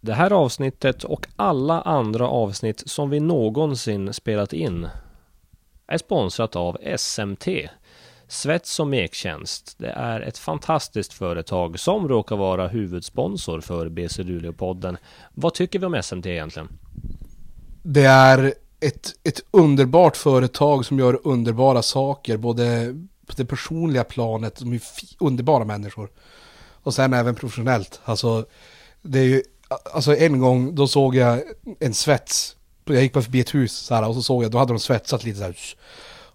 Det här avsnittet och alla andra avsnitt som vi någonsin spelat in är sponsrat av SMT. Svets och Mektjänst. Det är ett fantastiskt företag som råkar vara huvudsponsor för BC Luleå-podden. Vad tycker vi om SMT egentligen? Det är ett, ett underbart företag som gör underbara saker, både på det personliga planet, de är underbara människor. Och sen även professionellt. Alltså, det är ju, alltså en gång då såg jag en svets. Jag gick bara förbi ett hus så här, och så såg jag, då hade de svetsat lite så här.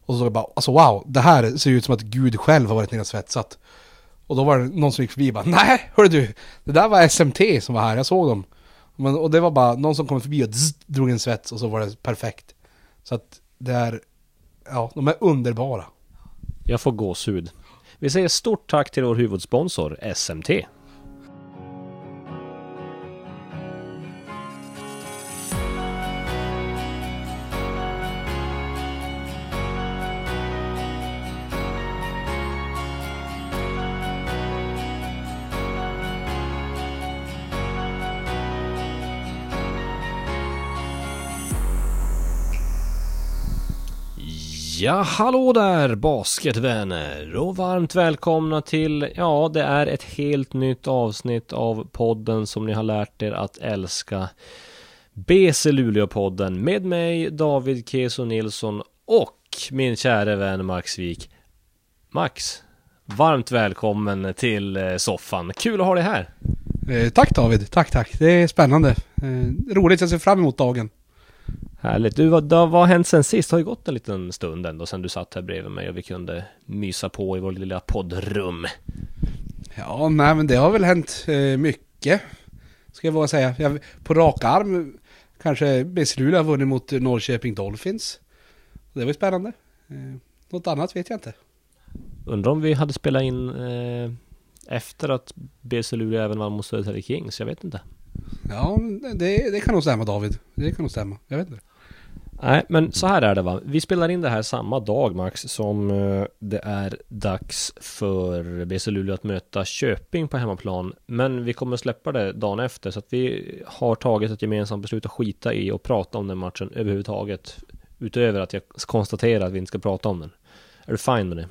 Och så såg jag bara, alltså wow, det här ser ut som att Gud själv har varit nere och svetsat. Och då var det någon som gick förbi och bara, nej, hörru du, det där var SMT som var här, jag såg dem. Men, och det var bara någon som kom förbi och zzz, drog en svets och så var det perfekt. Så att det är, ja, de är underbara. Jag får gåshud. Vi säger stort tack till vår huvudsponsor SMT. Ja, hallå där basketvänner och varmt välkomna till, ja, det är ett helt nytt avsnitt av podden som ni har lärt er att älska. BC Luleå-podden med mig, David Keso Nilsson och min kära vän Max Wik. Max, varmt välkommen till eh, soffan. Kul att ha dig här. Eh, tack David, tack tack. Det är spännande. Eh, roligt, jag ser fram emot dagen. Härligt. Du, vad, vad har hänt sen sist? Det har ju gått en liten stund ändå sen du satt här bredvid mig och vi kunde mysa på i vårt lilla poddrum. Ja, nej men det har väl hänt eh, mycket. Ska jag våga säga. Jag, på rak arm kanske Luleå har vunnit mot Norrköping Dolphins. Det var ju spännande. Eh, något annat vet jag inte. Undrar om vi hade spelat in eh, efter att BC Luleå även vann mot Södertälje Kings. Jag vet inte. Ja, det, det kan nog stämma David. Det kan nog stämma. Jag vet inte. Nej, men så här är det va. Vi spelar in det här samma dag Max som eh, det är dags för BC Luleå att möta Köping på hemmaplan. Men vi kommer släppa det dagen efter så att vi har tagit ett gemensamt beslut att skita i och prata om den matchen överhuvudtaget. Utöver att jag konstaterar att vi inte ska prata om den. Är du fine med det?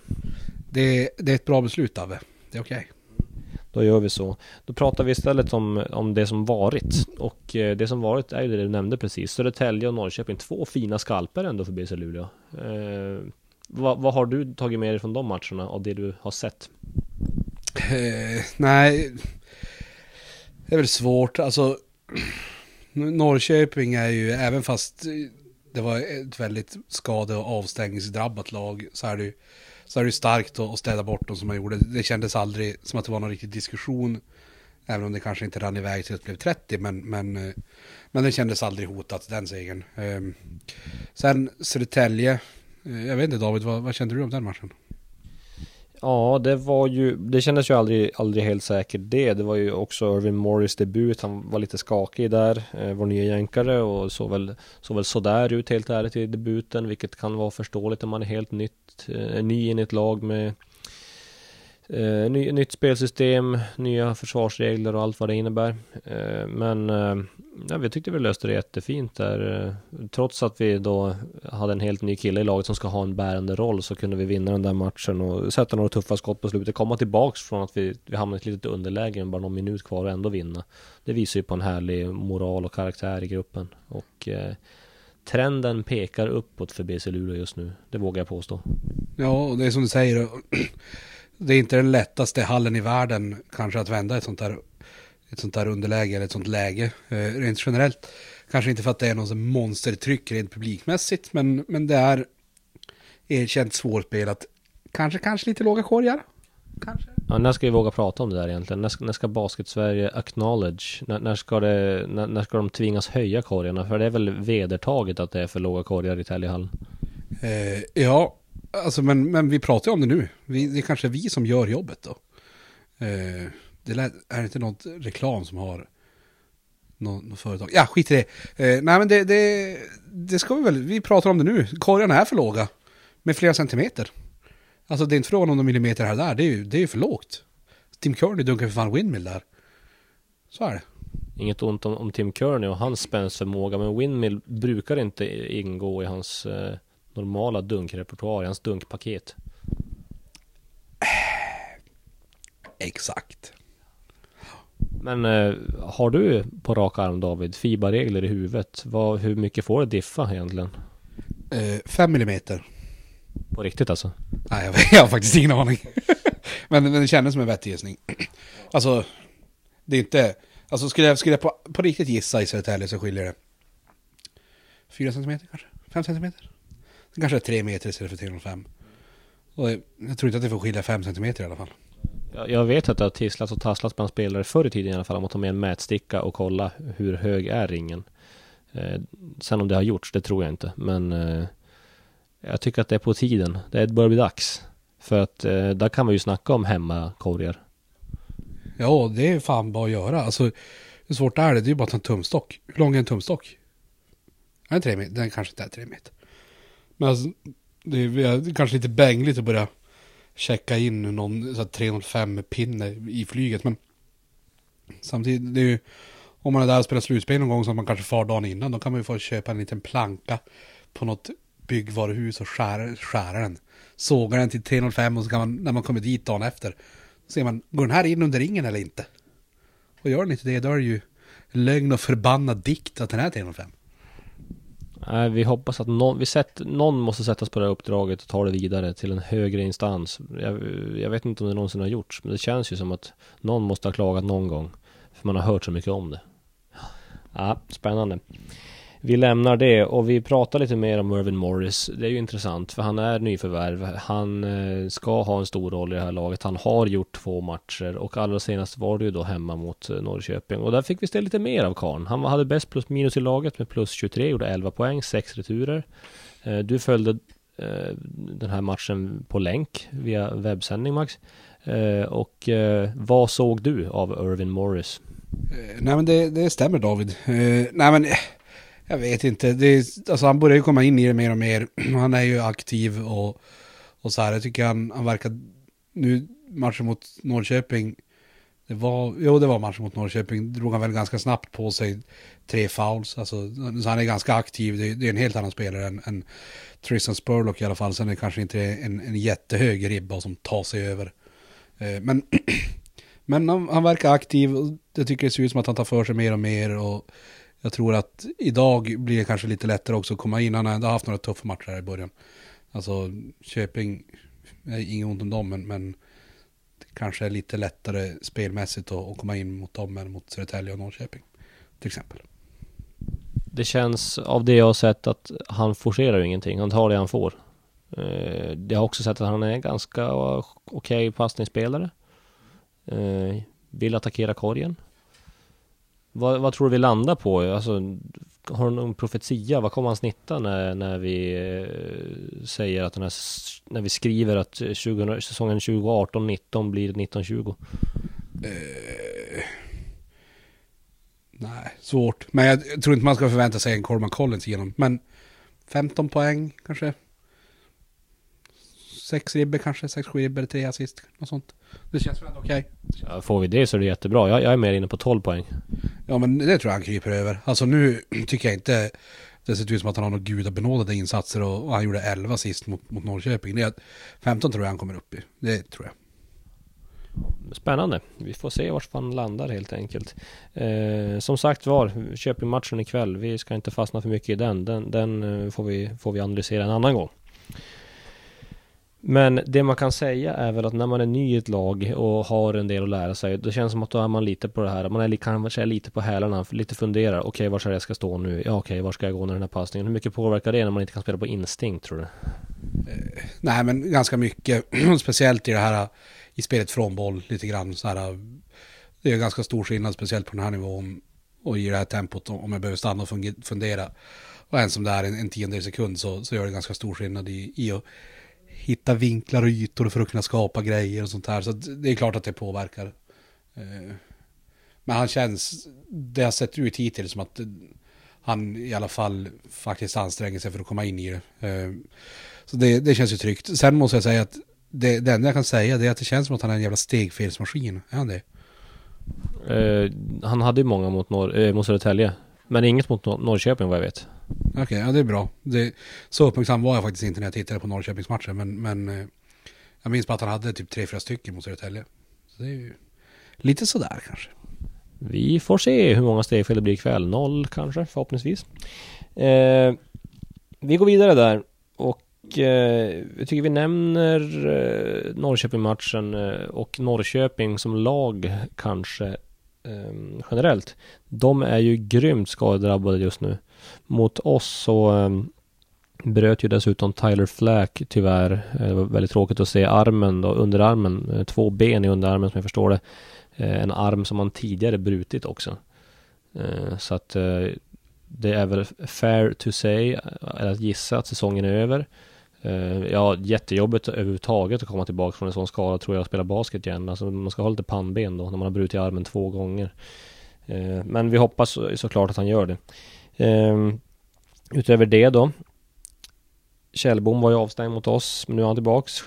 Det, det är ett bra beslut Ave. Det är okej. Okay. Då gör vi så. Då pratar vi istället om, om det som varit. Och eh, det som varit är ju det du nämnde precis. Södertälje och Norrköping. Två fina skalper ändå för BC Luleå. Eh, vad, vad, har du tagit med dig från de matcherna och det du har sett? Eh, nej, det är väl svårt. Alltså, Norrköping är ju, även fast det var ett väldigt skade och avstängningsdrabbat lag, så är det ju så är det starkt att städa bort dem som man gjorde. Det kändes aldrig som att det var någon riktig diskussion. Även om det kanske inte rann iväg till att det blev 30, men, men, eh, men det kändes aldrig hotat, den segern. Ehm, sen Södertälje, eh, jag vet inte David, vad, vad kände du om den matchen? Ja, det var ju, det kändes ju aldrig, aldrig helt säkert det. Det var ju också Irvin Morris debut, han var lite skakig där, eh, vår nya jänkare och såg väl, såg väl sådär ut helt ärligt i debuten, vilket kan vara förståeligt om man är helt nytt, eh, ny in i ett lag med eh, ny, nytt spelsystem, nya försvarsregler och allt vad det innebär. Eh, men eh, ja, vi tyckte vi löste det jättefint där. Eh, trots att vi då hade en helt ny kille i laget som ska ha en bärande roll så kunde vi vinna den där matchen och sätta några tuffa skott på slutet. Komma tillbaks från att vi, vi hamnade i ett litet underläge med bara någon minut kvar och ändå vinna. Det visar ju på en härlig moral och karaktär i gruppen. Och eh, trenden pekar uppåt för BC Luleå just nu. Det vågar jag påstå. Ja, och det är som du säger. Eh, det är inte den lättaste hallen i världen kanske att vända ett sånt där, ett sånt där underläge eller ett sånt läge. Eh, rent generellt. Kanske inte för att det är någon monstertryck rent publikmässigt, men, men det är erkänt svårspelat. Kanske, kanske lite låga korgar. Kanske. Ja, när ska vi våga prata om det där egentligen? När ska, när ska Basket-Sverige acknowledge? När, när, ska det, när, när, ska de tvingas höja korgarna? För det är väl vedertaget att det är för låga korgar i Täljehallen? Eh, ja, Alltså men, men vi pratar ju om det nu. Vi, det är kanske vi som gör jobbet då. Eh, det lät, är inte något reklam som har något, något företag. Ja, skit i det. Eh, nej men det, det, det ska vi väl, vi pratar om det nu. Korgarna är för låga. Med flera centimeter. Alltså det är inte frågan om någon millimeter här och där. Det är ju, det är ju för lågt. Tim Kearney dunkar för fan windmill där. Så är det. Inget ont om, om Tim Kearney och hans spänstförmåga, men Windmill brukar inte ingå i hans eh, normala dunkrepertoar, i hans dunkpaket. Exakt. Men eh, har du på rak arm David, FIBA-regler i huvudet? Vad, hur mycket får det diffa egentligen? Eh, fem millimeter. På riktigt alltså? Nej, jag, jag har faktiskt ingen aning. men, men det kändes som en vettig gissning. alltså, det är inte... Alltså skulle jag, skulle jag på, på riktigt gissa i Södertälje så skiljer det... Fyra centimeter kanske? Fem centimeter? Det kanske är tre meter istället för 305. Och jag, tror inte att det får skilja fem centimeter i alla fall. Jag, jag vet att det har tisslats och tasslats bland spelare förr i tiden i alla fall om att ta med en mätsticka och kolla hur hög är ringen. Eh, sen om det har gjorts, det tror jag inte. Men eh, jag tycker att det är på tiden. Det börjar bli dags. För att eh, där kan man ju snacka om hemmakorgar. Ja, det är fan bara att göra. Alltså, hur svårt är det? Det är ju bara att ta en tumstock. Hur lång är en tumstock? Är den tre meter? Den kanske inte är tre meter. Men alltså, det är kanske lite bängligt att börja checka in någon 305-pinne i flyget. Men samtidigt, det är ju, om man är där och spelar slutspel någon gång så man kanske far dagen innan, då kan man ju få köpa en liten planka på något byggvaruhus och skära, skära den. Såga den till 305 och så kan man, när man kommer dit dagen efter, ser man, går den här in under ringen eller inte? Och gör den inte det, då är det ju lögn och förbannad dikt att den är 305. Nej, vi hoppas att någon, vi sett, någon måste sättas på det här uppdraget och ta det vidare till en högre instans. Jag, jag, vet inte om det någonsin har gjorts, men det känns ju som att någon måste ha klagat någon gång. För man har hört så mycket om det. Ja, spännande. Vi lämnar det och vi pratar lite mer om Irvin Morris. Det är ju intressant för han är nyförvärv. Han eh, ska ha en stor roll i det här laget. Han har gjort två matcher och allra senast var det ju då hemma mot eh, Norrköping. Och där fick vi se lite mer av karln. Han hade bäst plus minus i laget med plus 23, gjorde 11 poäng, 6 returer. Eh, du följde den här matchen på länk via webbsändning Max. Och vad såg du av Irvin Morris? Nej men det, det stämmer David. Nej men jag vet inte. Det är, alltså han börjar ju komma in i det mer och mer. Han är ju aktiv och, och så här. Jag tycker han, han verkar... Nu matchen mot Norrköping. Det var, jo det var matchen mot Norrköping. Drog han väl ganska snabbt på sig tre fouls. Alltså, så han är ganska aktiv. Det, det är en helt annan spelare än, än Tristan Spurlock i alla fall. Sen är det kanske inte en, en jättehög ribba som tar sig över. Eh, men men han, han verkar aktiv. Och jag tycker det ser ut som att han tar för sig mer och mer. Och jag tror att idag blir det kanske lite lättare också att komma in. Han har ändå haft några tuffa matcher här i början. Alltså Köping, inget ont om dem, men, men det kanske är lite lättare spelmässigt att, att komma in mot dem än mot Södertälje och Norrköping. Till exempel. Det känns av det jag har sett att han forcerar ju ingenting. Han tar det han får. Eh, jag har också sett att han är ganska okej okay passningsspelare. Eh, vill attackera korgen. Vad, vad, tror du vi landar på? Alltså, har du någon profetia? Vad kommer han snitta när, när vi eh, säger att den här, när vi skriver att eh, 20, säsongen 2018-19 blir 1920? Eh, nej, svårt. Men jag tror inte man ska förvänta sig en Corman Collins igenom. Men 15 poäng kanske sex ribber kanske, sex sju ribber, tre assist, något sånt. Det känns väl ändå okej. Okay. Ja, får vi det så är det jättebra. Jag, jag är mer inne på 12 poäng. Ja men det tror jag han kryper över. Alltså nu tycker jag inte det ser ut som att han har några gudabenådade insatser och, och han gjorde 11 sist mot, mot Norrköping. Det är 15 tror jag han kommer upp i. Det tror jag. Spännande. Vi får se vart han landar helt enkelt. Eh, som sagt var, Köping-matchen ikväll. Vi ska inte fastna för mycket i den. Den, den eh, får, vi, får vi analysera en annan gång. Men det man kan säga är väl att när man är ny i ett lag och har en del att lära sig, då känns det som att då är man lite på det här, man är kanske lite på hälarna, lite funderar, okej okay, var ska jag ska stå nu? Ja okej, okay, var ska jag gå när den här passningen? Hur mycket påverkar det när man inte kan spela på instinkt tror du? Eh, nej men ganska mycket, speciellt i det här i spelet från boll lite grann så här. Det är ganska stor skillnad speciellt på den här nivån och i det här tempot om jag behöver stanna och fundera. Och en som det är en, en tiondel sekund så, så gör det ganska stor skillnad i, i och hitta vinklar och ytor för att kunna skapa grejer och sånt här. Så det är klart att det påverkar. Eh, men han känns, det har sett ut hittills som att han i alla fall faktiskt anstränger sig för att komma in i det. Eh, så det, det känns ju tryggt. Sen måste jag säga att det, det enda jag kan säga är att det känns som att han är en jävla stegfelsmaskin. Är han det? Eh, han hade ju många mot, Norr, eh, mot Södertälje. Men inget mot Nor Norrköping vad jag vet. Okej, okay, ja det är bra. Det, så uppmärksam var jag faktiskt inte när jag tittade på Norrköpingsmatchen. Men, men eh, jag minns bara att han hade typ tre, fyra stycken mot Södertälje. Så det är ju lite sådär kanske. Vi får se hur många stegfel det blir ikväll. Noll kanske, förhoppningsvis. Eh, vi går vidare där. Och eh, jag tycker vi nämner eh, Norrköping-matchen eh, och Norrköping som lag kanske eh, generellt. De är ju grymt skadedrabbade just nu. Mot oss så eh, bröt ju dessutom Tyler Flack tyvärr. Eh, det var väldigt tråkigt att se armen då, underarmen. Eh, två ben i underarmen som jag förstår det. Eh, en arm som han tidigare brutit också. Så att det är väl fair to say, eller att gissa att säsongen är över. Eh, ja, jättejobbigt överhuvudtaget att komma tillbaka från en sån skada tror jag och spela basket igen. Alltså man ska ha lite pannben då när man har brutit armen två gånger. Eh, men vi hoppas såklart att han gör det. Eh, utöver det då. Kjellbom var ju avstängd mot oss, men nu är han tillbaks.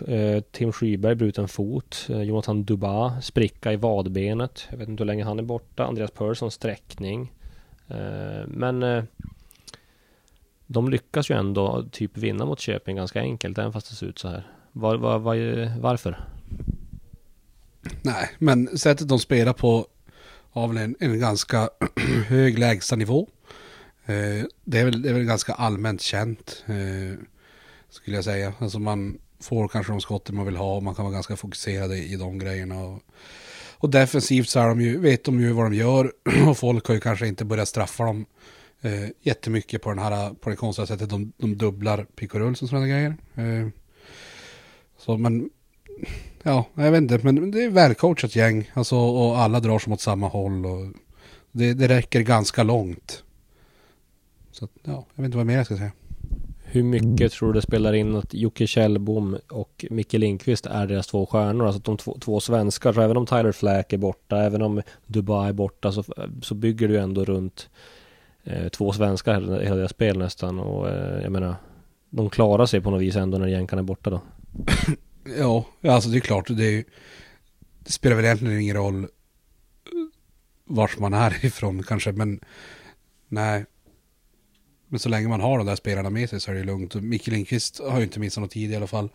Tim Skyberg bruten fot. Jonathan Duba spricka i vadbenet. Jag vet inte hur länge han är borta. Andreas Persson sträckning. Eh, men de lyckas ju ändå typ vinna mot Köping ganska enkelt, även fast det ser ut så här. Var, var, var, varför? Nej, men sättet de spelar på har väl en, en ganska hög lägstanivå. Eh, det, är väl, det är väl ganska allmänt känt, eh, skulle jag säga. Alltså man får kanske de skotten man vill ha och man kan vara ganska fokuserad i, i de grejerna. Och, och defensivt så är de ju, vet de ju vad de gör och folk har ju kanske inte börjat straffa dem eh, jättemycket på, den här, eh, på det konstiga sättet. De, de dubblar pick och rull som sådana grejer. Eh, så men, ja, jag vet inte, men det är välcoachat gäng. Alltså, och alla drar sig åt samma håll och det, det räcker ganska långt. Så ja, jag vet inte vad mer jag ska säga. Hur mycket tror du det spelar in att Jocke Kjellbom och Micke Lindqvist är deras två stjärnor? Alltså att de två, två svenskar. Så även om Tyler Flack är borta, även om Dubai är borta så, så bygger du ändå runt eh, två svenskar hela, hela deras spel nästan. Och eh, jag menar, de klarar sig på något vis ändå när jänkarna är borta då. ja, alltså det är klart. Det, är, det spelar väl egentligen ingen roll eh, vart man är ifrån kanske. Men nej, men så länge man har de där spelarna med sig så är det lugnt. Micke Lindqvist har ju inte missat något tid i alla fall.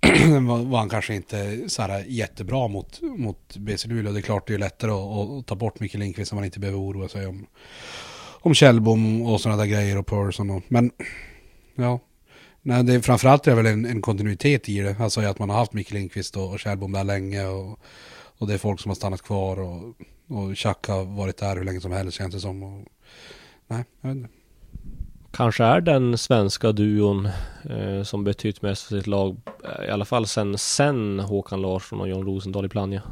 var han kanske inte så här jättebra mot, mot BC Luleå. Det är klart det är lättare att, att ta bort Micke Lindqvist om man inte behöver oroa sig om, om Kjellbom och sådana där grejer och Persson. Och, men ja, Nej, det är framförallt är det väl en, en, kontinuitet i det. Alltså att man har haft Micke Lindqvist och, och Kjellbom där länge. Och, och det är folk som har stannat kvar och, och Chuck har varit där hur länge som helst känns det som. Och, nej, jag vet inte kanske är den svenska duon eh, som betytt mest för sitt lag. Eh, I alla fall sen, sen Håkan Larsson och John Rosendahl i Plannja.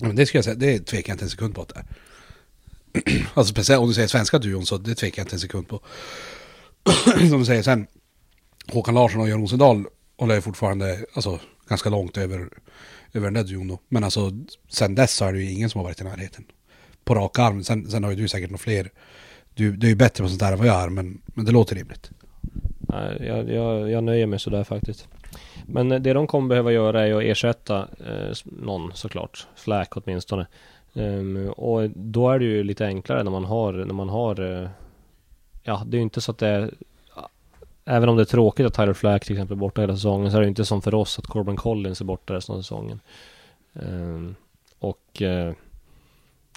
Men det ska jag säga, det tvekar jag inte en sekund på att det är. alltså speciellt om du säger svenska duon så det tvekar jag inte en sekund på. som du säger sen, Håkan Larsson och John Rosendahl håller jag fortfarande alltså, ganska långt över, över den där duon då. Men alltså sen dess så är det ju ingen som har varit i närheten. På rak arm, sen, sen har ju du säkert några fler du, du är ju bättre på sånt där än vad jag är, men, men det låter rimligt. Nej, jag, jag, jag nöjer mig sådär faktiskt. Men det de kommer behöva göra är att ersätta eh, någon såklart. Fläk åtminstone. Um, och då är det ju lite enklare när man har, när man har uh, Ja, det är ju inte så att det är Även om det är tråkigt att Tyler Flack till exempel är borta hela säsongen så är det ju inte som för oss att Corbin Collins är borta resten av säsongen. Um, och uh,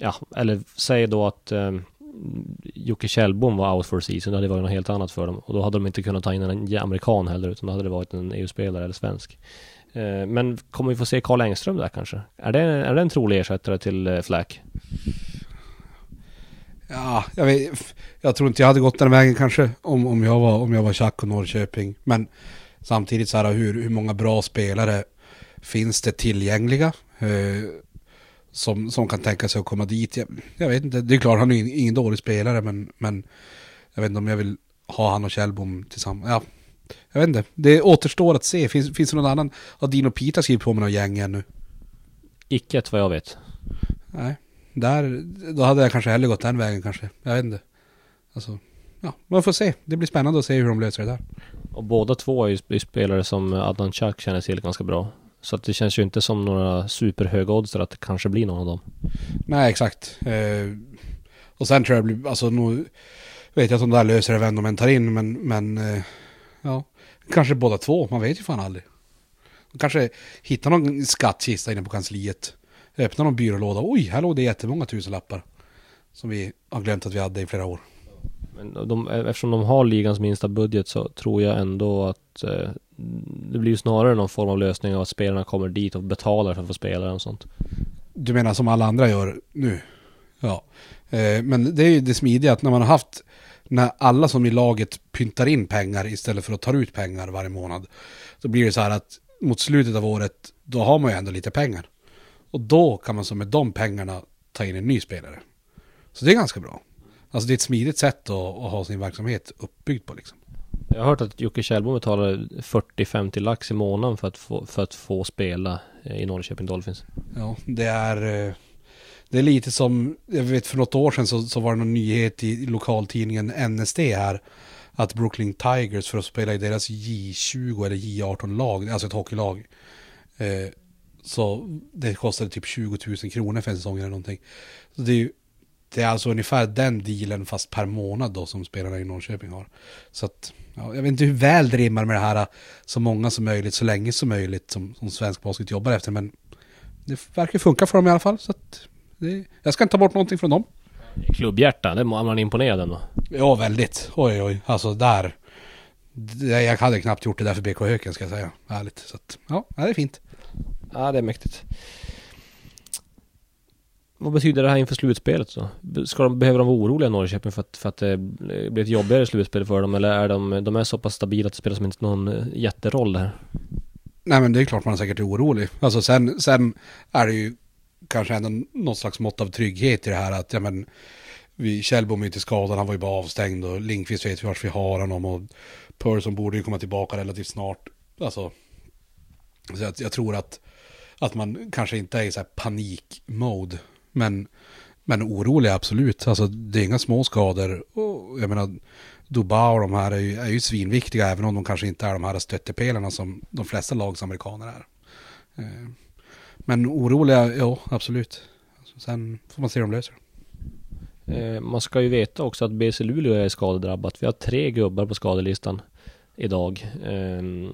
Ja, eller säg då att um, Jocke Kjellbom var out for season, Det hade varit något helt annat för dem. Och då hade de inte kunnat ta in en amerikan heller, utan då hade det varit en EU-spelare eller svensk. Eh, men kommer vi få se Karl Engström där kanske? Är det, är det en trolig ersättare till eh, Flack? Ja, jag, vet, jag tror inte jag hade gått den vägen kanske om, om jag var, om jag var Chuck och Norrköping. Men samtidigt så här, hur, hur många bra spelare finns det tillgängliga? Eh, som, som kan tänka sig att komma dit. Jag, jag vet inte, det är klart han är ingen, ingen dålig spelare men, men jag vet inte om jag vill ha han och Kjellbom tillsammans. Ja, jag vet inte, det återstår att se. Finns, finns det någon annan? Har Dino Pita skrivit på med någon gäng ännu? Icke vad jag vet. Nej, där, då hade jag kanske hellre gått den vägen kanske. Jag vet inte. Alltså, ja, man får se. Det blir spännande att se hur de löser det där. Och båda två är ju spelare som Adnan Chuck känner till ganska bra. Så att det känns ju inte som några superhöga odds att det kanske blir någon av dem. Nej, exakt. Eh, och sen tror jag det blir, alltså nu vet jag att de där löser det vem de än tar in, men, men eh, ja, kanske båda två, man vet ju fan aldrig. Kanske hittar någon skattkista inne på kansliet, öppnar någon byrålåda, oj, här låg det jättemånga tusenlappar. Som vi har glömt att vi hade i flera år. Men de, eftersom de har ligans minsta budget så tror jag ändå att eh, det blir snarare någon form av lösning av att spelarna kommer dit och betalar för att få spela och sånt. Du menar som alla andra gör nu? Ja. Eh, men det är ju det smidiga att när man har haft, när alla som i laget pyntar in pengar istället för att ta ut pengar varje månad. Då blir det så här att mot slutet av året, då har man ju ändå lite pengar. Och då kan man så med de pengarna ta in en ny spelare. Så det är ganska bra. Alltså det är ett smidigt sätt att, att ha sin verksamhet uppbyggd på liksom. Jag har hört att Jocke Kjellbom betalar 40-50 lax i månaden för att, få, för att få spela i Norrköping Dolphins. Ja, det är... Det är lite som, jag vet för något år sedan så, så var det någon nyhet i lokaltidningen NSD här. Att Brooklyn Tigers för att spela i deras J20 eller J18-lag, alltså ett hockeylag. Eh, så det kostade typ 20 000 kronor för en säsong eller någonting. Så det är ju det är alltså ungefär den dealen fast per månad då som spelarna i Norrköping har. Så att, ja, jag vet inte hur väl det rimmar med det här så många som möjligt, så länge som möjligt som, som svensk basket jobbar efter. Men det verkar funka för dem i alla fall. Så att det, jag ska inte ta bort någonting från dem. Klubbhjärta, det är man imponerad ändå. Ja, väldigt. Oj, oj, alltså där. Jag hade knappt gjort det där för BK Höken ska jag säga. Ärligt. Så att, ja, det är fint. Ja, det är mäktigt. Vad betyder det här inför slutspelet då? Ska de, behöver de vara oroliga Norrköping för att, för att det blir ett jobbigare slutspel för dem? Eller är de, de är så pass stabila att det spelar som inte någon eh, jätteroll där? Nej men det är klart man är säkert är orolig. Alltså sen, sen är det ju kanske ändå något slags mått av trygghet i det här att, ja men, vi, Kjellbom är inte skadad, han var ju bara avstängd och Lindqvist vet vi vart vi har honom och Persson borde ju komma tillbaka relativt snart. Alltså, så jag, jag tror att, att man kanske inte är i så här panikmode men, men orolig absolut. Alltså det är inga små skador. Och jag menar, Dubai och de här är ju, är ju svinviktiga även om de kanske inte är de här stöttepelarna som de flesta lagsamerikaner är. Eh, men oroliga, ja absolut. Sen får man se hur de löser det. Eh, man ska ju veta också att BC Luleå är skadedrabbat. Vi har tre gubbar på skadelistan idag. Ehm,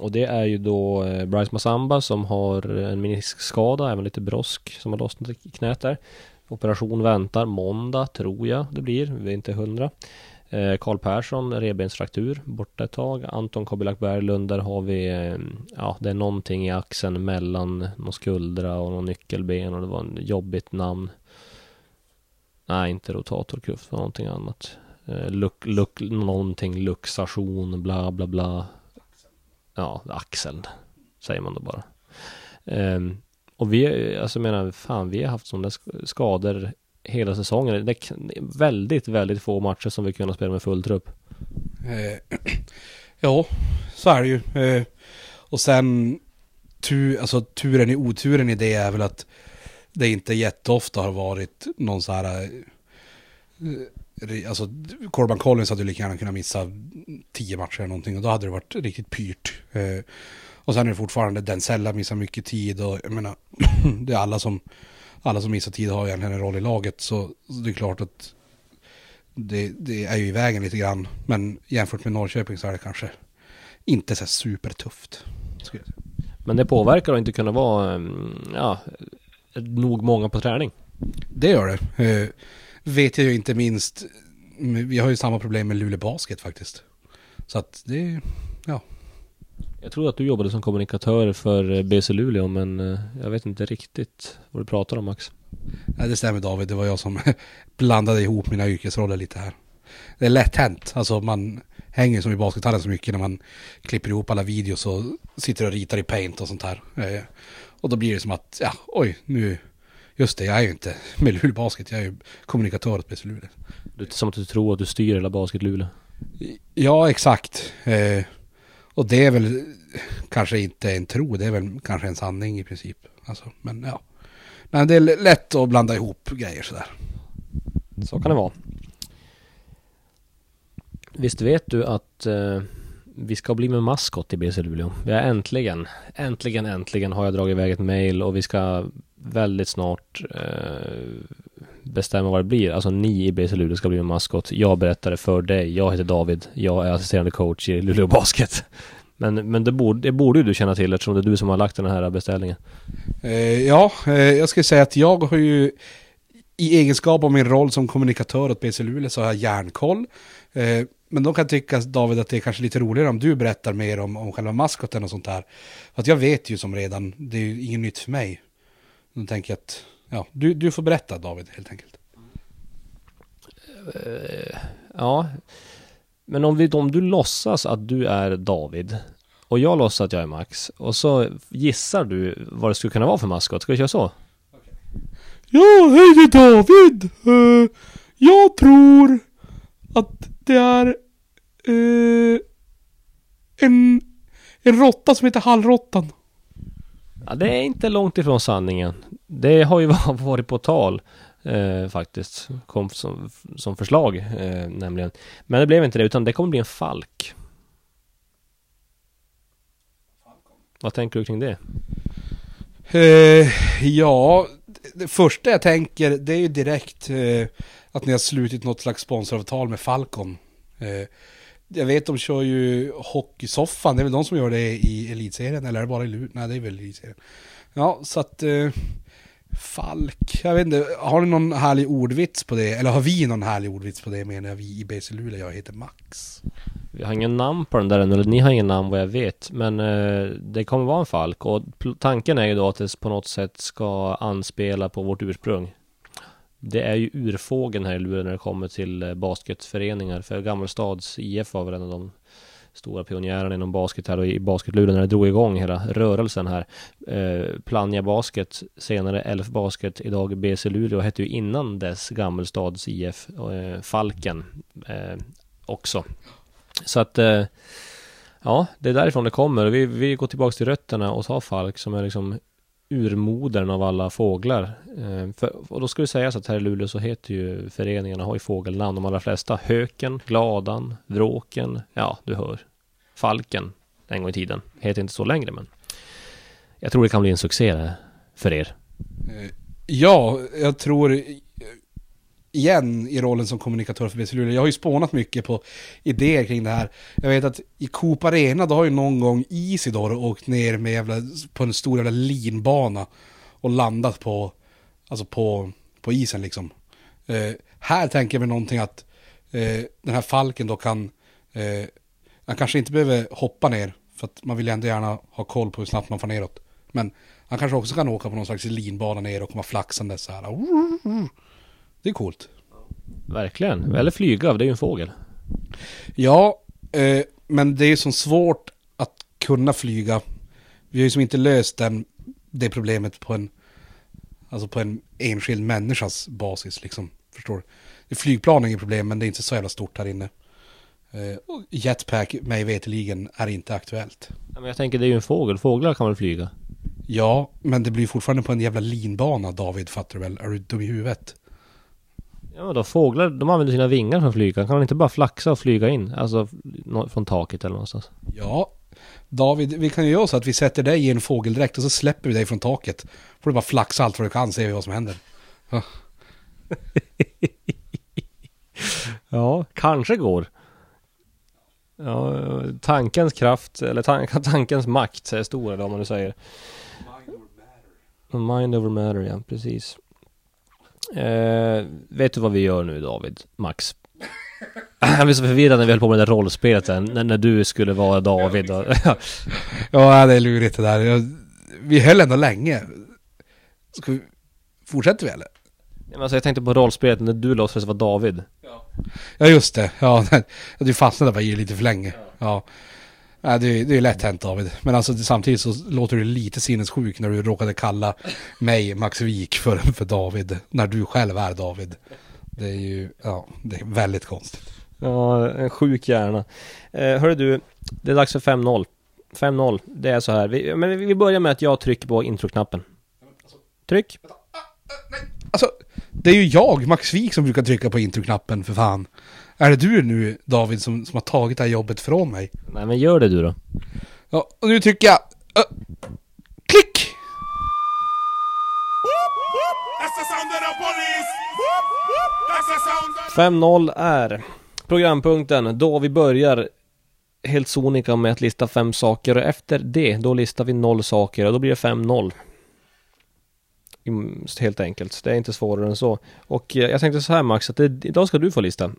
och det är ju då eh, Bryce Massamba som har en meniskskada, även lite brosk som har lossnat i knät där. Operation väntar måndag, tror jag det blir, vi är inte hundra. Eh, Karl Persson, revbensfraktur, borta ett tag. Anton Kobilak Berglund, där har vi, eh, ja det är någonting i axeln mellan någon skuldra och någon nyckelben och det var en jobbigt namn. Nej, inte rotatorkuff, det var någonting annat. Eh, luk, luk, någonting luxation, bla bla bla. Ja, axeln. Säger man då bara. Ehm, och vi, alltså menar, fan vi har haft sådana skador hela säsongen. Det är väldigt, väldigt få matcher som vi kunnat spela med full trupp. Eh, ja, så är det ju. Eh, och sen, tur, alltså turen i oturen i det är väl att det inte jätteofta har varit någon så här eh, eh Alltså Corban Collins hade lika gärna kunnat missa tio matcher eller någonting och då hade det varit riktigt pyrt. Eh, och sen är det fortfarande Densella missar mycket tid och jag menar, det är alla som, alla som missar tid har egentligen en roll i laget så, så det är klart att det, det, är ju i vägen lite grann. Men jämfört med Norrköping så är det kanske inte så supertufft. Men det påverkar att inte kunna vara, mm, ja, nog många på träning. Det gör det. Eh, vet jag ju inte minst, vi har ju samma problem med Luleå Basket faktiskt. Så att det, ja. Jag tror att du jobbade som kommunikatör för eh, BC Luleå men eh, jag vet inte riktigt vad du pratar om Max. Nej det stämmer David, det var jag som blandade ihop mina yrkesroller lite här. Det är lätt hänt, alltså man hänger som i baskethallen så mycket när man klipper ihop alla videos och sitter och ritar i paint och sånt här. Eh, och då blir det som att, ja, oj, nu Just det, jag är ju inte med Luleå Basket, jag är ju kommunikatör åt BC Luleå. Det är som att du tror att du styr hela Basket Luleå. Ja, exakt. Eh, och det är väl kanske inte en tro, det är väl kanske en sanning i princip. Alltså, men ja. Men det är lätt att blanda ihop grejer sådär. Så kan det vara. Visst vet du att eh, vi ska bli med maskot i BC Luleå. Vi har äntligen, äntligen, äntligen har jag dragit iväg ett mail och vi ska väldigt snart eh, bestämma vad det blir. Alltså ni i BC Luleå ska bli en maskot. Jag berättar det för dig. Jag heter David. Jag är assisterande coach i Luleå Basket. Men, men det, borde, det borde ju du känna till eftersom det är du som har lagt den här beställningen. Eh, ja, eh, jag skulle säga att jag har ju i egenskap av min roll som kommunikatör åt BC Luleå så har jag järnkoll. Eh, men då kan jag tycka, David, att det är kanske lite roligare om du berättar mer om, om själva maskoten och sånt där. För att jag vet ju som redan, det är ju inget nytt för mig. Då tänker jag att, ja, du, du får berätta David helt enkelt. Eh, ja, men om, vi, om du låtsas att du är David och jag låtsas att jag är Max och så gissar du vad det skulle kunna vara för maskot. Ska vi köra så? Ja, hej det är David! Uh, jag tror att det är uh, en, en råtta som heter Hallråttan. Ja, det är inte långt ifrån sanningen. Det har ju varit på tal eh, faktiskt. Kom som, som förslag eh, nämligen. Men det blev inte det utan det kommer bli en falk. Vad tänker du kring det? Uh, ja, det första jag tänker det är ju direkt uh, att ni har slutit något slags sponsoravtal med Falcon. Jag vet de kör ju Hockeysoffan, det är väl de som gör det i Elitserien eller är det bara i Luleå? Nej det är väl Elitserien. Ja, så att eh, Falk, jag vet inte, har ni någon härlig ordvits på det? Eller har vi någon härlig ordvits på det menar jag, vi i BC Luleå, jag heter Max. Vi har ingen namn på den där än, eller ni har ingen namn vad jag vet. Men eh, det kommer vara en falk och tanken är ju då att det på något sätt ska anspela på vårt ursprung. Det är ju urfågeln här i Luleå när det kommer till eh, basketföreningar. För Gammelstads IF var väl en av de stora pionjärerna inom basket här och i basketluren när det drog igång hela rörelsen här. Eh, Plannja Basket, senare Elf Basket, idag BC Luleå hette ju innan dess Gammelstads IF, eh, Falken eh, också. Så att eh, ja, det är därifrån det kommer. Vi, vi går tillbaka till rötterna och tar Falk som är liksom urmodern av alla fåglar. Eh, för, och då ska det sägas att här i Luleå så heter ju föreningarna, har ju fågelnamn de allra flesta. Höken, Gladan, Vråken, ja du hör. Falken, en gång i tiden. Heter inte så längre men jag tror det kan bli en succé för er. Eh, ja, jag tror igen i rollen som kommunikatör för BC Luleå. Jag har ju spånat mycket på idéer kring det här. Jag vet att i Coop Arena då har ju någon gång Isidor åkt ner med jävla, på en stor jävla linbana och landat på, alltså på, på isen liksom. Eh, här tänker jag mig någonting att eh, den här falken då kan, eh, han kanske inte behöver hoppa ner för att man vill ändå gärna ha koll på hur snabbt man får neråt. Men han kanske också kan åka på någon slags linbana ner och komma flaxande så här. Det är coolt. Verkligen. Eller flyga, det är ju en fågel. Ja, eh, men det är ju så svårt att kunna flyga. Vi har ju som inte löst den, det problemet på en, alltså på en enskild människas basis liksom. Förstår du? Flygplan är inget problem, men det är inte så jävla stort här inne. Eh, jetpack, mig veteligen är inte aktuellt. Ja, men jag tänker det är ju en fågel, fåglar kan väl flyga? Ja, men det blir fortfarande på en jävla linbana David, fattar du väl? Är du dum i huvudet? Ja då fåglar, de använder sina vingar för att flyga. Kan man inte bara flaxa och flyga in? Alltså från taket eller någonstans. Ja, David, vi kan ju göra så att vi sätter dig i en fågeldräkt och så släpper vi dig från taket. Får du bara flaxa allt vad du kan, ser vi vad som händer. Ja, ja kanske går. Ja, tankens kraft, eller tank, tankens makt är stor, eller vad man nu säger. Mind over matter. Mind over matter, ja, precis. Eh, vet du vad vi gör nu David? Max? Jag blev så förvirrad när vi höll på med det där rollspelet sen, när, när du skulle vara David och, Ja, det är lurigt det där. Jag, vi höll ändå länge. Ska vi, fortsätter vi eller? Ja, alltså, jag tänkte på rollspelet när du låtsades vara David. Ja. ja, just det. Ja, du fastnade bara i lite för länge. Ja. ja. Ja, det, är, det är lätt hänt David. Men alltså samtidigt så låter du lite sinnessjuk när du råkade kalla mig, Max Wik, för, för David. När du själv är David. Det är ju, ja, det är väldigt konstigt. Ja, en sjuk hjärna. Eh, hörru du, det är dags för 5-0. 5-0, det är så här. Vi, men vi börjar med att jag trycker på introknappen. Tryck. Alltså, Det är ju jag, Max Wik, som brukar trycka på introknappen för fan. Är det du nu, David, som, som har tagit det här jobbet från mig? Nej men gör det du då. Ja, och nu trycker jag... Ö, klick! Of 5-0 är programpunkten då vi börjar helt sonika med att lista fem saker och efter det då listar vi noll saker och då blir det 5-0. Mm, Helt enkelt, det är inte svårare än så. Och eh, jag tänkte så här Max, att det, idag ska du få lista.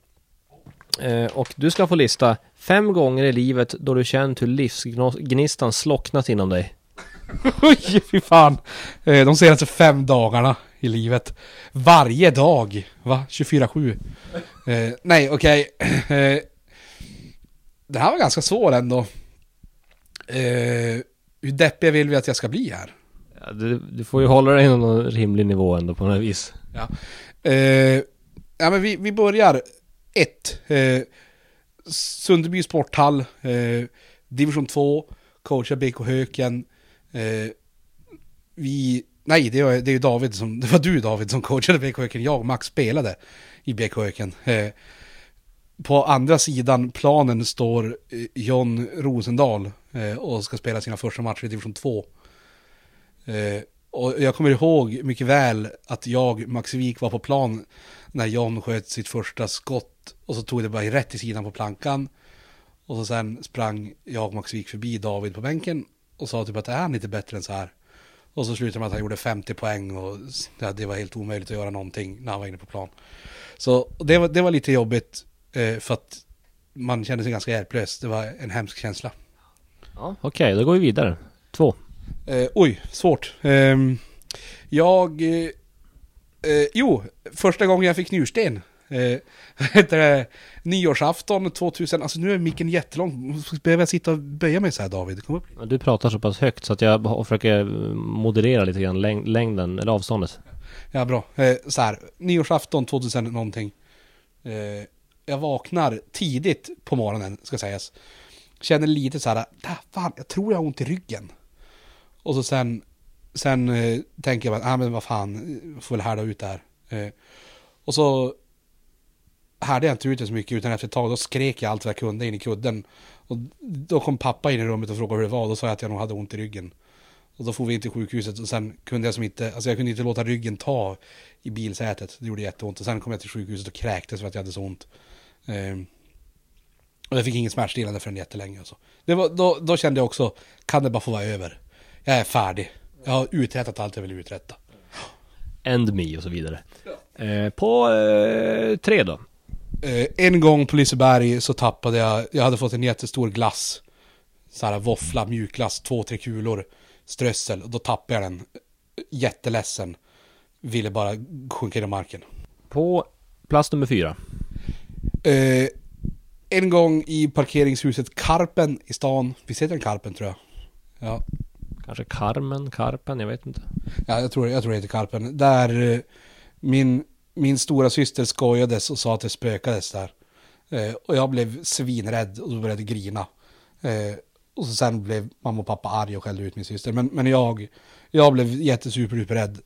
Eh, och du ska få lista fem gånger i livet då du känt hur livsgnistan slocknat inom dig. Oj, fy fan. Eh, De senaste fem dagarna i livet. Varje dag. Va? 24-7. Eh, nej, okej. Eh, det här var ganska svår ändå. Eh, hur deppig vill vi att jag ska bli här? Ja, du, du får ju hålla dig inom någon rimlig nivå ändå på något vis. Ja. Ja, men vi, vi börjar. 1. Eh, Sunderby Sporthall. Eh, division 2. Coachar BK Höken. Eh, vi... Nej, det, är, det är ju David som... Det var du David som coachade BK Höken. Jag och Max spelade i BK Höken. Eh, på andra sidan planen står eh, John Rosendal eh, och ska spela sina första matcher i division 2. Eh, och jag kommer ihåg mycket väl att jag, Max Wik, var på plan när John sköt sitt första skott och så tog det bara rätt i sidan på plankan. Och så sen sprang jag och Max Wik förbi David på bänken och sa typ att är han lite bättre än så här? Och så slutade med att han gjorde 50 poäng och ja, det var helt omöjligt att göra någonting när han var inne på plan. Så det var, det var lite jobbigt eh, för att man kände sig ganska hjälplös. Det var en hemsk känsla. Ja, okej, då går vi vidare. Två. Eh, oj, svårt. Ehm, jag... Eh, eh, jo, första gången jag fick njursten. Eh, heter det, nyårsafton 2000. Alltså nu är micken jättelång. Behöver jag sitta och böja mig så här David? Kom upp. Du pratar så pass högt så att jag försöker moderera lite grann läng- längden, eller avståndet. Ja, bra. Eh, så här, nyårsafton 2000 någonting. Eh, jag vaknar tidigt på morgonen, ska sägas. Känner lite så här, "Ah, fan, jag tror jag har ont i ryggen. Och så sen, sen eh, tänker jag, ah, men vad fan, får väl härda ut det här. Eh, och så härde jag inte ut det så mycket, utan efter ett tag då skrek jag allt vad jag kunde in i kudden. Och då kom pappa in i rummet och frågade hur det var, och då sa jag att jag nog hade ont i ryggen. Och då får vi in till sjukhuset och sen kunde jag som inte, alltså jag kunde inte låta ryggen ta i bilsätet. Det gjorde jätteont. Och sen kom jag till sjukhuset och kräktes för att jag hade så ont. Eh, och jag fick ingen smärtstillande förrän jättelänge. Och så. Det var, då, då kände jag också, kan det bara få vara över? Jag är färdig. Jag har uträttat allt jag vill uträtta. End me och så vidare. Eh, på eh, tre då. Eh, en gång på Liseberg så tappade jag, jag hade fått en jättestor glass. Så här våffla, mjukglass, två, tre kulor, strössel. Och då tappade jag den. Jätteledsen. Ville bara sjunka ner i marken. På plats nummer fyra. Eh, en gång i parkeringshuset Karpen i stan. Visst heter den Karpen tror jag? Ja, Kanske Carmen, Karpen, jag vet inte. ja jag, tror, jag tror det heter Karpen. Där eh, min, min stora syster skojades och sa att det spökades där. Eh, och jag blev svinrädd och började grina. Eh, och så sen blev mamma och pappa arga och skällde ut min syster. Men, men jag, jag blev jättesuperduperrädd.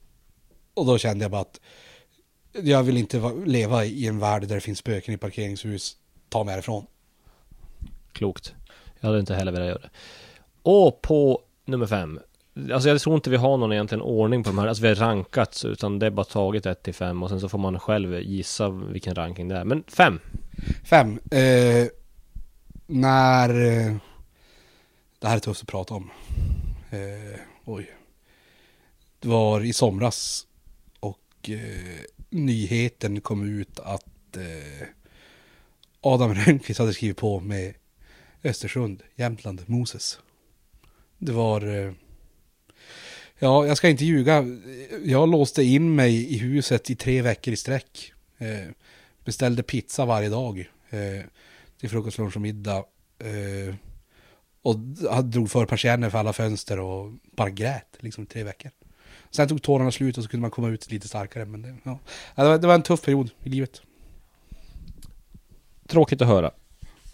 Och då kände jag bara att jag vill inte va- leva i en värld där det finns spöken i parkeringshus. Ta mig härifrån. Klokt. Jag hade inte heller velat göra det. Och på nummer fem. Alltså jag tror inte vi har någon egentligen ordning på de här. Alltså vi har rankat utan det är bara tagit 1 till 5 och sen så får man själv gissa vilken ranking det är. Men 5. Fem. Eh, när... Eh, det här är tufft att prata om. Eh, oj. Det var i somras och eh, nyheten kom ut att eh, Adam Rönnqvist hade skrivit på med Östersund, Jämtland, Moses. Det var... Eh, ja, jag ska inte ljuga. Jag låste in mig i huset i tre veckor i sträck. Eh, beställde pizza varje dag eh, till frukost, lunch och middag. Eh, och drog för persienner för alla fönster och bara grät liksom i tre veckor. Sen tog tårarna slut och så kunde man komma ut lite starkare. Men det, ja. Det, var, det var en tuff period i livet. Tråkigt att höra.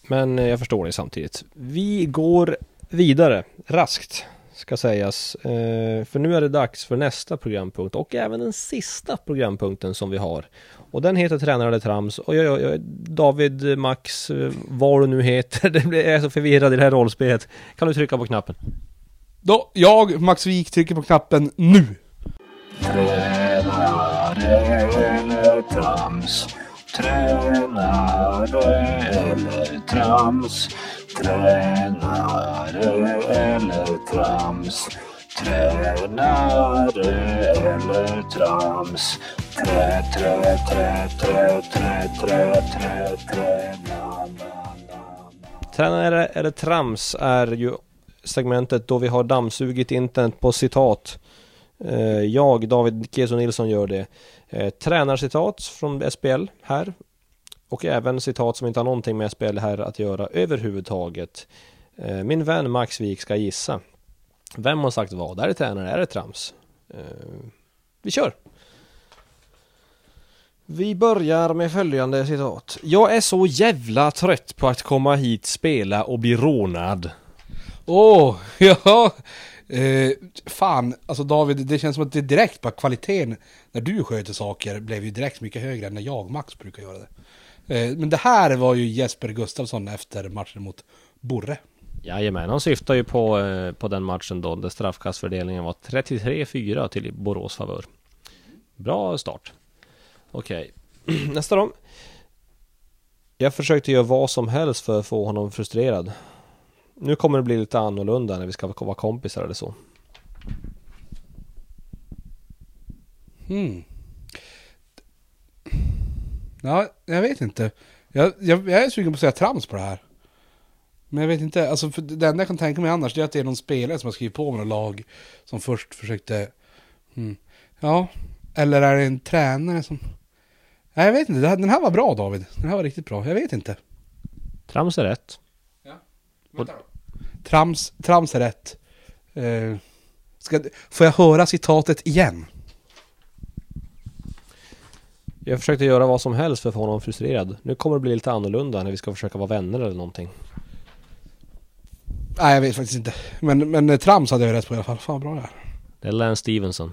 Men eh, jag förstår det samtidigt. Vi går vidare raskt. ska sägas. Eh, för nu är det dags för nästa programpunkt och även den sista programpunkten som vi har. Och den heter Tränare eller trams. Och jag, jag, David, Max, eh, vad du nu heter. Det blir, jag är så förvirrad i det här rollspelet. Kan du trycka på knappen? Då, jag, Max Wik, trycker på knappen nu. Tränare eller trams? Tränare eller trams? Tränare eller trams? Tränare eller trams? Trä, trä, trä, trä, trä, trä, trä, trä, na, na, na. Tränare eller trams är ju segmentet då vi har dammsugit internet på citat. Eh, Jag, David Keso Nilsson, gör det. Eh, Tränarcitat från SPL här. Och även citat som inte har någonting med SPL här att göra överhuvudtaget. Eh, Min vän Max Wik ska gissa. Vem har sagt vad? Är det tränare? Är det trams? Vi kör! Vi börjar med följande citat. Jag är så jävla trött på att komma hit, spela och bli rånad. Åh, ja. Eh, fan, alltså David, det känns som att det direkt bara kvaliteten när du sköter saker blev ju direkt mycket högre än när jag, Max, brukar göra det. Eh, men det här var ju Jesper Gustafsson efter matchen mot Borre. Jajamän, han syftar ju på, eh, på den matchen då där straffkastfördelningen var 33-4 till Borås favör. Bra start. Okej, nästa då. Jag försökte göra vad som helst för att få honom frustrerad. Nu kommer det bli lite annorlunda när vi ska vara kompisar eller så. Hmm. Ja, jag vet inte. Jag, jag, jag är sugen på att säga trams på det här. Men jag vet inte, alltså för det enda jag kan tänka mig annars det är att det är någon spelare som har skrivit på med något lag som först försökte... Hmm. Ja, eller är det en tränare som... Nej, jag vet inte, den här var bra David. Den här var riktigt bra, jag vet inte. Trams är rätt. Trams, trams är rätt. Eh, ska, får jag höra citatet igen? Jag försökte göra vad som helst för att få honom frustrerad. Nu kommer det bli lite annorlunda när vi ska försöka vara vänner eller någonting. Nej, jag vet faktiskt inte. Men, men eh, trams hade jag rätt på i alla fall. Fan bra det är. Det är Lance Stevenson.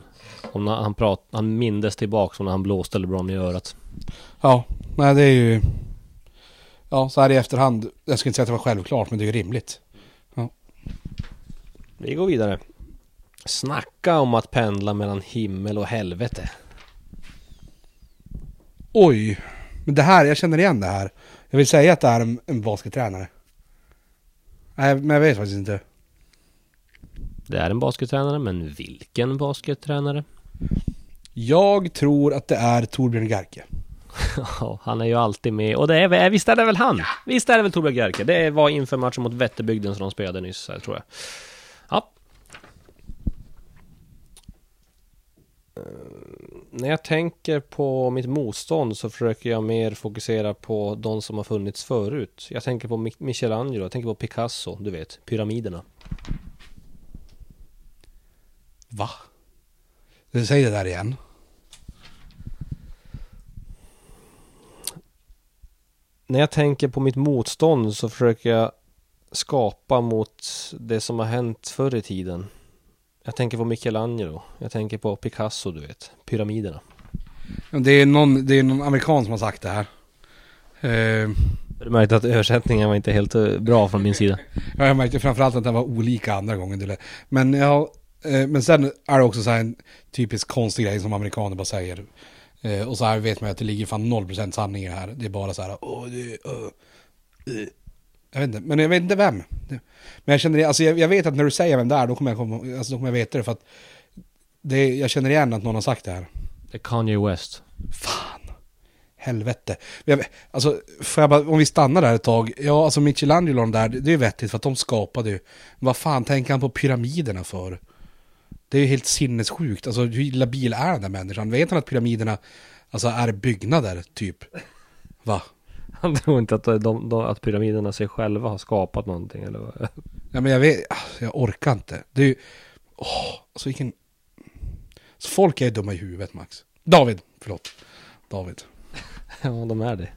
Om han, prat, han mindes tillbaks om när han blåste LeBron i örat. Ja, nej det är ju... Ja, så här i efterhand. Jag skulle inte säga att det var självklart, men det är ju rimligt. Vi går vidare. Snacka om att pendla mellan himmel och helvete. Oj! Men det här, jag känner igen det här. Jag vill säga att det är en, en baskettränare. Nej, men jag vet faktiskt inte. Det är en baskettränare, men vilken baskettränare? Jag tror att det är Torbjörn Gerke. Ja, han är ju alltid med. Och det är, väl- visst är det väl han? Visst är det väl Torbjörn Gerke? Det var inför matchen mot Vätterbygden som de spelade nyss tror jag. Ja. Eh, När jag tänker på mitt motstånd så försöker jag mer fokusera på de som har funnits förut. Jag tänker på Mi- Michelangelo, jag tänker på Picasso, du vet, pyramiderna. Va? Du säger det där igen. När jag tänker på mitt motstånd så försöker jag skapa mot det som har hänt förr i tiden. Jag tänker på Michelangelo. Jag tänker på Picasso, du vet. Pyramiderna. Det är någon, det är någon amerikan som har sagt det här. Eh, Du märkte att översättningen var inte helt eh, bra från min sida. Ja, jag märkte framförallt att den var olika andra gången. du Men, ja, eh, men sen är det också så här en typisk konstig grej som amerikaner bara säger. Eh, och så här vet man att det ligger fan 0% sanning i det här. Det är bara så här, åh, det, uh, uh. Jag vet inte, men jag vet inte vem. Det- Men jag känner, alltså jag, jag vet att när du säger vem det är, då kommer jag, komma, alltså, då kommer jag veta det för att det, jag känner igen att någon har sagt det här. Det är Kanye West. Fan. Helvete. Jag, alltså, får jag bara, om vi stannar där ett tag. Ja, alltså Michelangelo där, det är ju vettigt för att de skapade ju. Vad fan tänker han på pyramiderna för? Det är ju helt sinnessjukt. Alltså hur labil är den där människan? Vet han att pyramiderna alltså, är byggnader, typ? Va? Han tror inte att, de, de, att pyramiderna sig själva har skapat någonting eller vad? Ja men jag vet, ah, jag orkar inte. Det är ju, åh, alltså vilken... Så folk är dumma i huvudet Max. David, förlåt. David. Ja, de är det.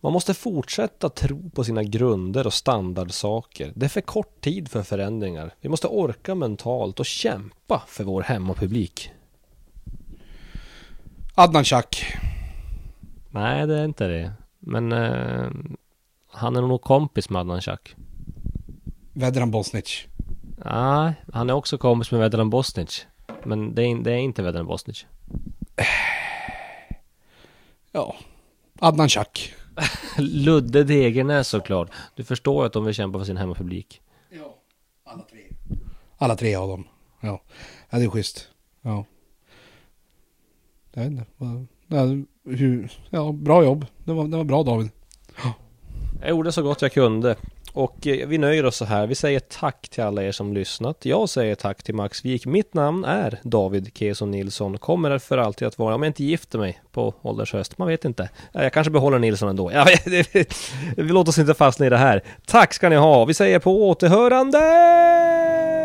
Man måste fortsätta tro på sina grunder och standardsaker. Det är för kort tid för förändringar. Vi måste orka mentalt och kämpa för vår hemmapublik. Adnan Chak. Nej, det är inte det. Men eh, han är nog kompis med Adnan Chak. Vedran Bosnic. Nej, han är också kompis med Vedran Bosnic. Men det är, det är inte Vedran Bosnic. Ja. Adnan Chak. Ludde Degernäs såklart. Du förstår att de vill kämpa för sin hemmapublik. Ja. Alla tre. Alla tre av dem. Ja. Ja, det är schysst. Ja. Jag vet inte. Ja, hur, ja, bra jobb. Det var, det var bra David. Jag gjorde så gott jag kunde. Och eh, vi nöjer oss så här. Vi säger tack till alla er som lyssnat. Jag säger tack till Max Wik. Mitt namn är David Keson Nilsson. Kommer för alltid att vara, om jag inte gifter mig på ålders höst. Man vet inte. Jag kanske behåller Nilsson ändå. Jag vi låter oss inte fastna i det här. Tack ska ni ha. Vi säger på återhörande!